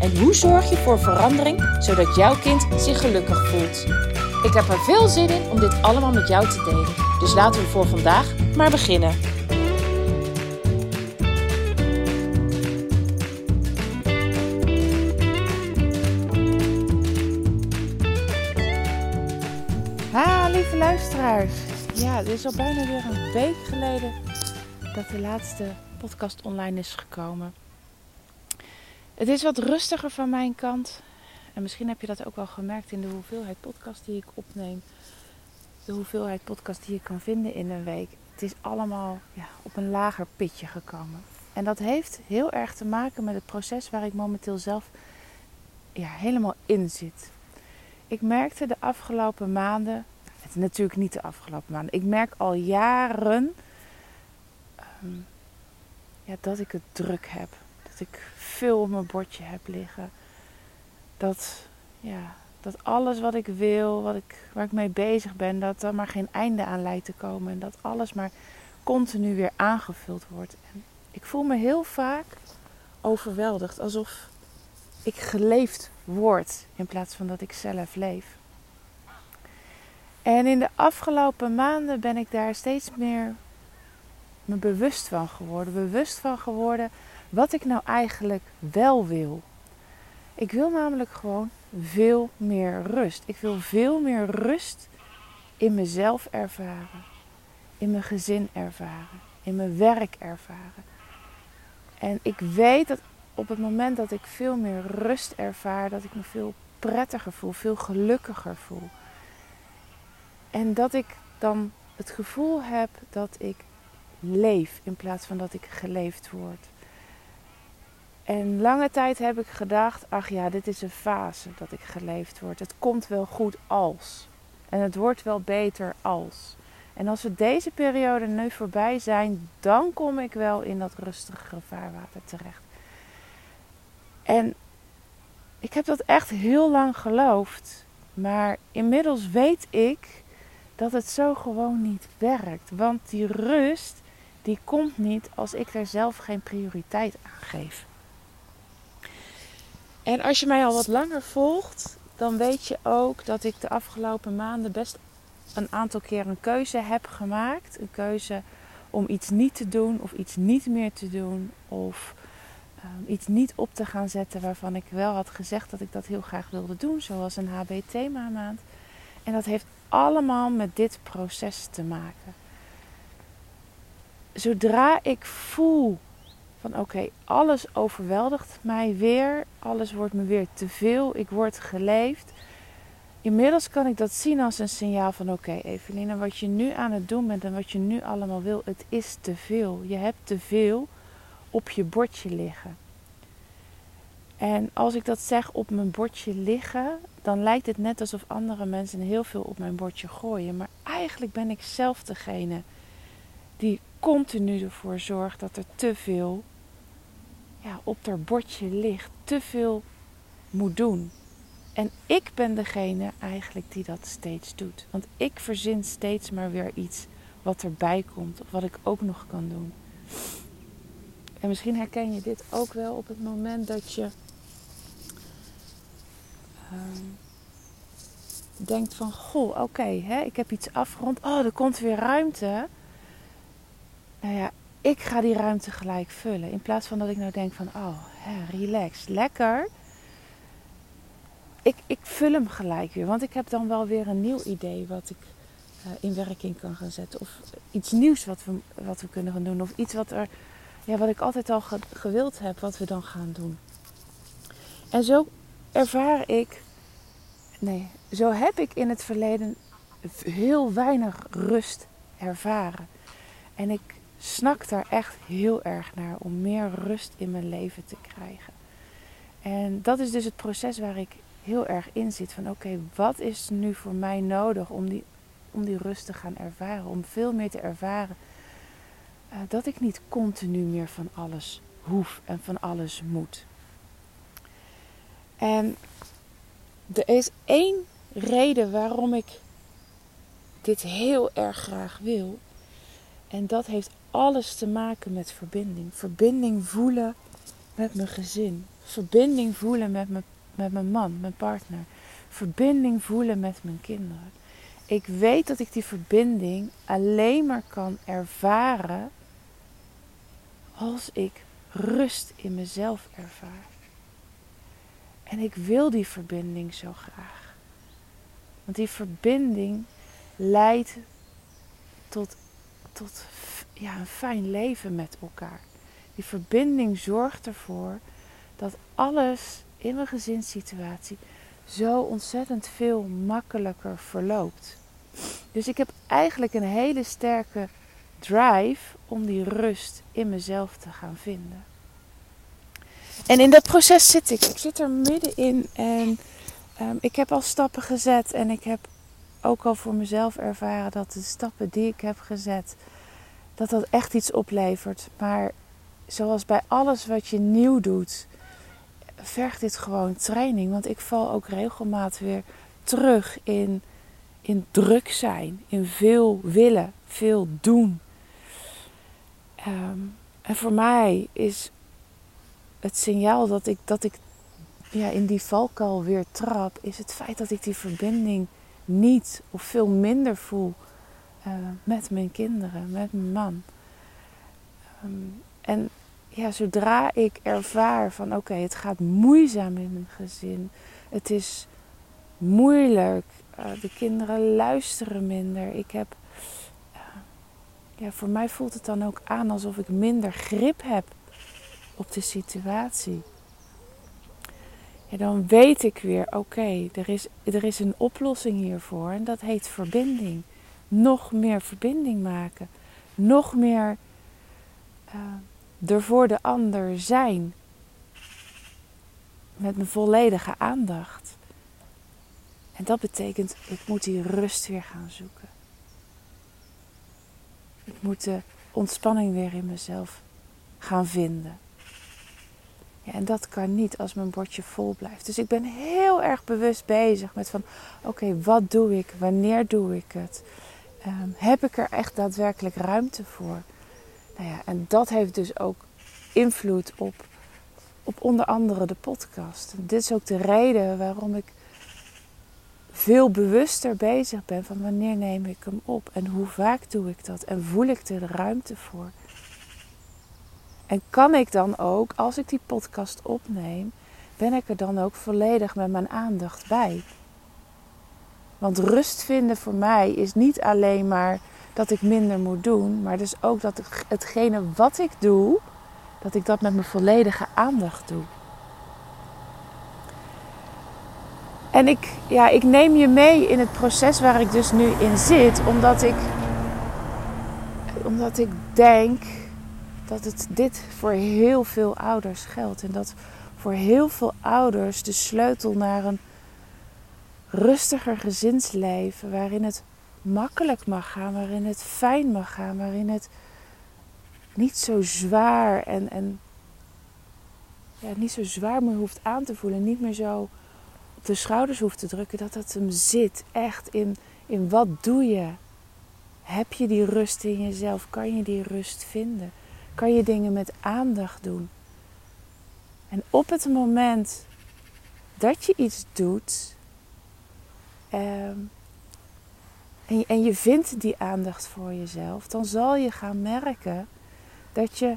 En hoe zorg je voor verandering zodat jouw kind zich gelukkig voelt? Ik heb er veel zin in om dit allemaal met jou te delen. Dus laten we voor vandaag maar beginnen. Ha, lieve luisteraars. Ja, het is al bijna weer een week geleden dat de laatste podcast online is gekomen. Het is wat rustiger van mijn kant. En misschien heb je dat ook wel gemerkt in de hoeveelheid podcast die ik opneem. De hoeveelheid podcast die je kan vinden in een week. Het is allemaal ja, op een lager pitje gekomen. En dat heeft heel erg te maken met het proces waar ik momenteel zelf ja, helemaal in zit. Ik merkte de afgelopen maanden, het natuurlijk niet de afgelopen maanden, ik merk al jaren um, ja, dat ik het druk heb. Dat ik veel op mijn bordje heb liggen. Dat, ja, dat alles wat ik wil, wat ik, waar ik mee bezig ben, dat er maar geen einde aan lijkt te komen. En dat alles maar continu weer aangevuld wordt. En ik voel me heel vaak overweldigd. Alsof ik geleefd word in plaats van dat ik zelf leef. En in de afgelopen maanden ben ik daar steeds meer me bewust van geworden. Bewust van geworden wat ik nou eigenlijk wel wil. Ik wil namelijk gewoon veel meer rust. Ik wil veel meer rust in mezelf ervaren, in mijn gezin ervaren, in mijn werk ervaren. En ik weet dat op het moment dat ik veel meer rust ervaar, dat ik me veel prettiger voel, veel gelukkiger voel. En dat ik dan het gevoel heb dat ik leef in plaats van dat ik geleefd word. En lange tijd heb ik gedacht: ach ja, dit is een fase dat ik geleefd word. Het komt wel goed als. En het wordt wel beter als. En als we deze periode nu voorbij zijn, dan kom ik wel in dat rustige vaarwater terecht. En ik heb dat echt heel lang geloofd. Maar inmiddels weet ik dat het zo gewoon niet werkt. Want die rust, die komt niet als ik er zelf geen prioriteit aan geef. En als je mij al wat langer volgt, dan weet je ook dat ik de afgelopen maanden best een aantal keer een keuze heb gemaakt. Een keuze om iets niet te doen of iets niet meer te doen. Of um, iets niet op te gaan zetten waarvan ik wel had gezegd dat ik dat heel graag wilde doen. Zoals een HB-thema-maand. En dat heeft allemaal met dit proces te maken. Zodra ik voel van oké, alles overweldigt mij weer. Alles wordt me weer te veel. Ik word geleefd. Inmiddels kan ik dat zien als een signaal van oké, okay, wat je nu aan het doen bent en wat je nu allemaal wil, het is te veel. Je hebt te veel op je bordje liggen. En als ik dat zeg op mijn bordje liggen, dan lijkt het net alsof andere mensen heel veel op mijn bordje gooien. Maar eigenlijk ben ik zelf degene die continu ervoor zorgt dat er te veel ja, op haar bordje ligt, te veel moet doen. En ik ben degene eigenlijk die dat steeds doet. Want ik verzin steeds maar weer iets wat erbij komt of wat ik ook nog kan doen. En misschien herken je dit ook wel op het moment dat je uh, denkt van, goh, oké, ik heb iets afgerond. Oh, er komt weer ruimte. Nou ja, ik ga die ruimte gelijk vullen. In plaats van dat ik nou denk van, oh, hè, relax, lekker. Ik, ik vul hem gelijk weer. Want ik heb dan wel weer een nieuw idee wat ik uh, in werking kan gaan zetten. Of iets nieuws wat we, wat we kunnen gaan doen. Of iets wat, er, ja, wat ik altijd al ge, gewild heb, wat we dan gaan doen. En zo ervaar ik, nee, zo heb ik in het verleden heel weinig rust ervaren. En ik snak daar echt heel erg naar om meer rust in mijn leven te krijgen. En dat is dus het proces waar ik heel erg in zit. Van oké, wat is nu voor mij nodig om die, om die rust te gaan ervaren? Om veel meer te ervaren uh, dat ik niet continu meer van alles hoef en van alles moet. En er is één reden waarom ik dit heel erg graag wil. En dat heeft alles te maken met verbinding. Verbinding voelen met mijn gezin. Verbinding voelen met mijn, met mijn man, mijn partner. Verbinding voelen met mijn kinderen. Ik weet dat ik die verbinding alleen maar kan ervaren als ik rust in mezelf ervaar. En ik wil die verbinding zo graag. Want die verbinding leidt tot, tot ja, een fijn leven met elkaar. Die verbinding zorgt ervoor dat alles in mijn gezinssituatie zo ontzettend veel makkelijker verloopt. Dus ik heb eigenlijk een hele sterke drive om die rust in mezelf te gaan vinden. En in dat proces zit ik. Ik zit er middenin en um, ik heb al stappen gezet en ik heb ook al voor mezelf ervaren dat de stappen die ik heb gezet, dat dat echt iets oplevert. Maar zoals bij alles wat je nieuw doet, vergt dit gewoon training. Want ik val ook regelmatig weer terug in, in druk zijn, in veel willen, veel doen. Ehm, en voor mij is het signaal dat ik, dat ik ja, in die valkuil weer trap, is het feit dat ik die verbinding niet of veel minder voel uh, met mijn kinderen, met mijn man. Um, en ja, zodra ik ervaar van oké, het gaat moeizaam in mijn gezin, het is moeilijk, uh, de kinderen luisteren minder, ik heb, uh, ja, voor mij voelt het dan ook aan alsof ik minder grip heb op de situatie. Ja, dan weet ik weer, oké, er, is, er is een oplossing hiervoor en dat heet verbinding. Nog meer verbinding maken. Nog meer uh, er voor de ander zijn. Met mijn volledige aandacht. En dat betekent, ik moet die rust weer gaan zoeken. Ik moet de ontspanning weer in mezelf gaan vinden. Ja, en dat kan niet als mijn bordje vol blijft. Dus ik ben heel erg bewust bezig met van oké, wat doe ik? Wanneer doe ik het? Um, heb ik er echt daadwerkelijk ruimte voor? Nou ja, en dat heeft dus ook invloed op, op onder andere de podcast. Dit is ook de reden waarom ik veel bewuster bezig ben van wanneer neem ik hem op en hoe vaak doe ik dat en voel ik er de ruimte voor. En kan ik dan ook, als ik die podcast opneem, ben ik er dan ook volledig met mijn aandacht bij? Want rust vinden voor mij is niet alleen maar dat ik minder moet doen, maar dus ook dat ik hetgene wat ik doe, dat ik dat met mijn volledige aandacht doe. En ik, ja, ik neem je mee in het proces waar ik dus nu in zit, omdat ik, omdat ik denk dat het dit voor heel veel ouders geldt. En dat voor heel veel ouders de sleutel naar een rustiger gezinsleven, waarin het makkelijk mag gaan, waarin het fijn mag gaan, waarin het niet zo zwaar en, en ja, niet zo zwaar meer hoeft aan te voelen, niet meer zo op de schouders hoeft te drukken, dat dat hem zit echt in, in wat doe je? Heb je die rust in jezelf? Kan je die rust vinden? kan je dingen met aandacht doen. En op het moment dat je iets doet ehm, en, je, en je vindt die aandacht voor jezelf, dan zal je gaan merken dat je,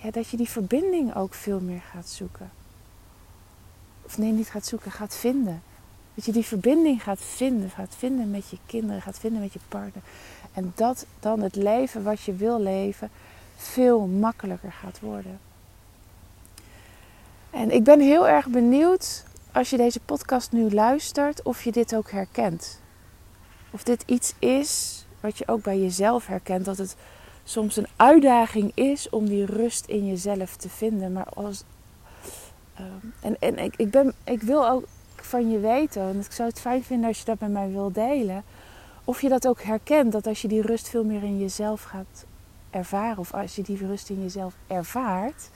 ja, dat je die verbinding ook veel meer gaat zoeken. Of nee, niet gaat zoeken, gaat vinden. Dat je die verbinding gaat vinden, gaat vinden met je kinderen, gaat vinden met je partner. En dat dan het leven wat je wil leven, veel makkelijker gaat worden. En ik ben heel erg benieuwd als je deze podcast nu luistert of je dit ook herkent. Of dit iets is wat je ook bij jezelf herkent. Dat het soms een uitdaging is om die rust in jezelf te vinden. Maar als, uh, en en ik, ik, ben, ik wil ook van je weten, en ik zou het fijn vinden als je dat met mij wil delen, of je dat ook herkent, dat als je die rust veel meer in jezelf gaat ervaren, of als je die rust in jezelf ervaart,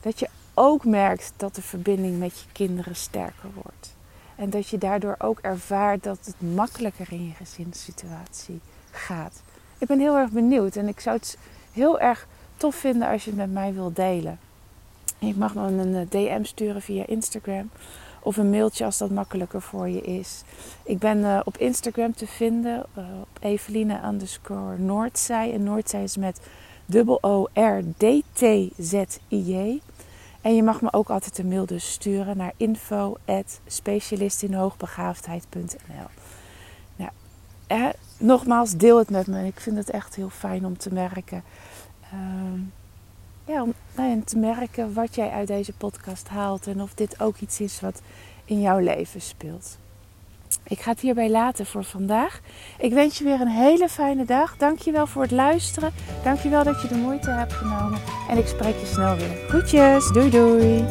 dat je ook merkt dat de verbinding met je kinderen sterker wordt. En dat je daardoor ook ervaart dat het makkelijker in je gezinssituatie gaat. Ik ben heel erg benieuwd en ik zou het heel erg tof vinden als je het met mij wilt delen. Je mag me een eh, DM sturen via Instagram of een mailtje als dat makkelijker voor je is. Ik ben uh, op Instagram te vinden uh, op Eveline underscore Noordzij. En Noordzij is met dubbel O-R-D-T-Z-I-J. En je mag me ook altijd een mail dus sturen naar info specialistinhoogbegaafdheid.nl nou, eh, Nogmaals, deel het met me. Ik vind het echt heel fijn om te merken... Uh, ja, om nou te merken wat jij uit deze podcast haalt en of dit ook iets is wat in jouw leven speelt. Ik ga het hierbij laten voor vandaag. Ik wens je weer een hele fijne dag. Dankjewel voor het luisteren. Dankjewel dat je de moeite hebt genomen. En ik spreek je snel weer. Groetjes. Doei doei.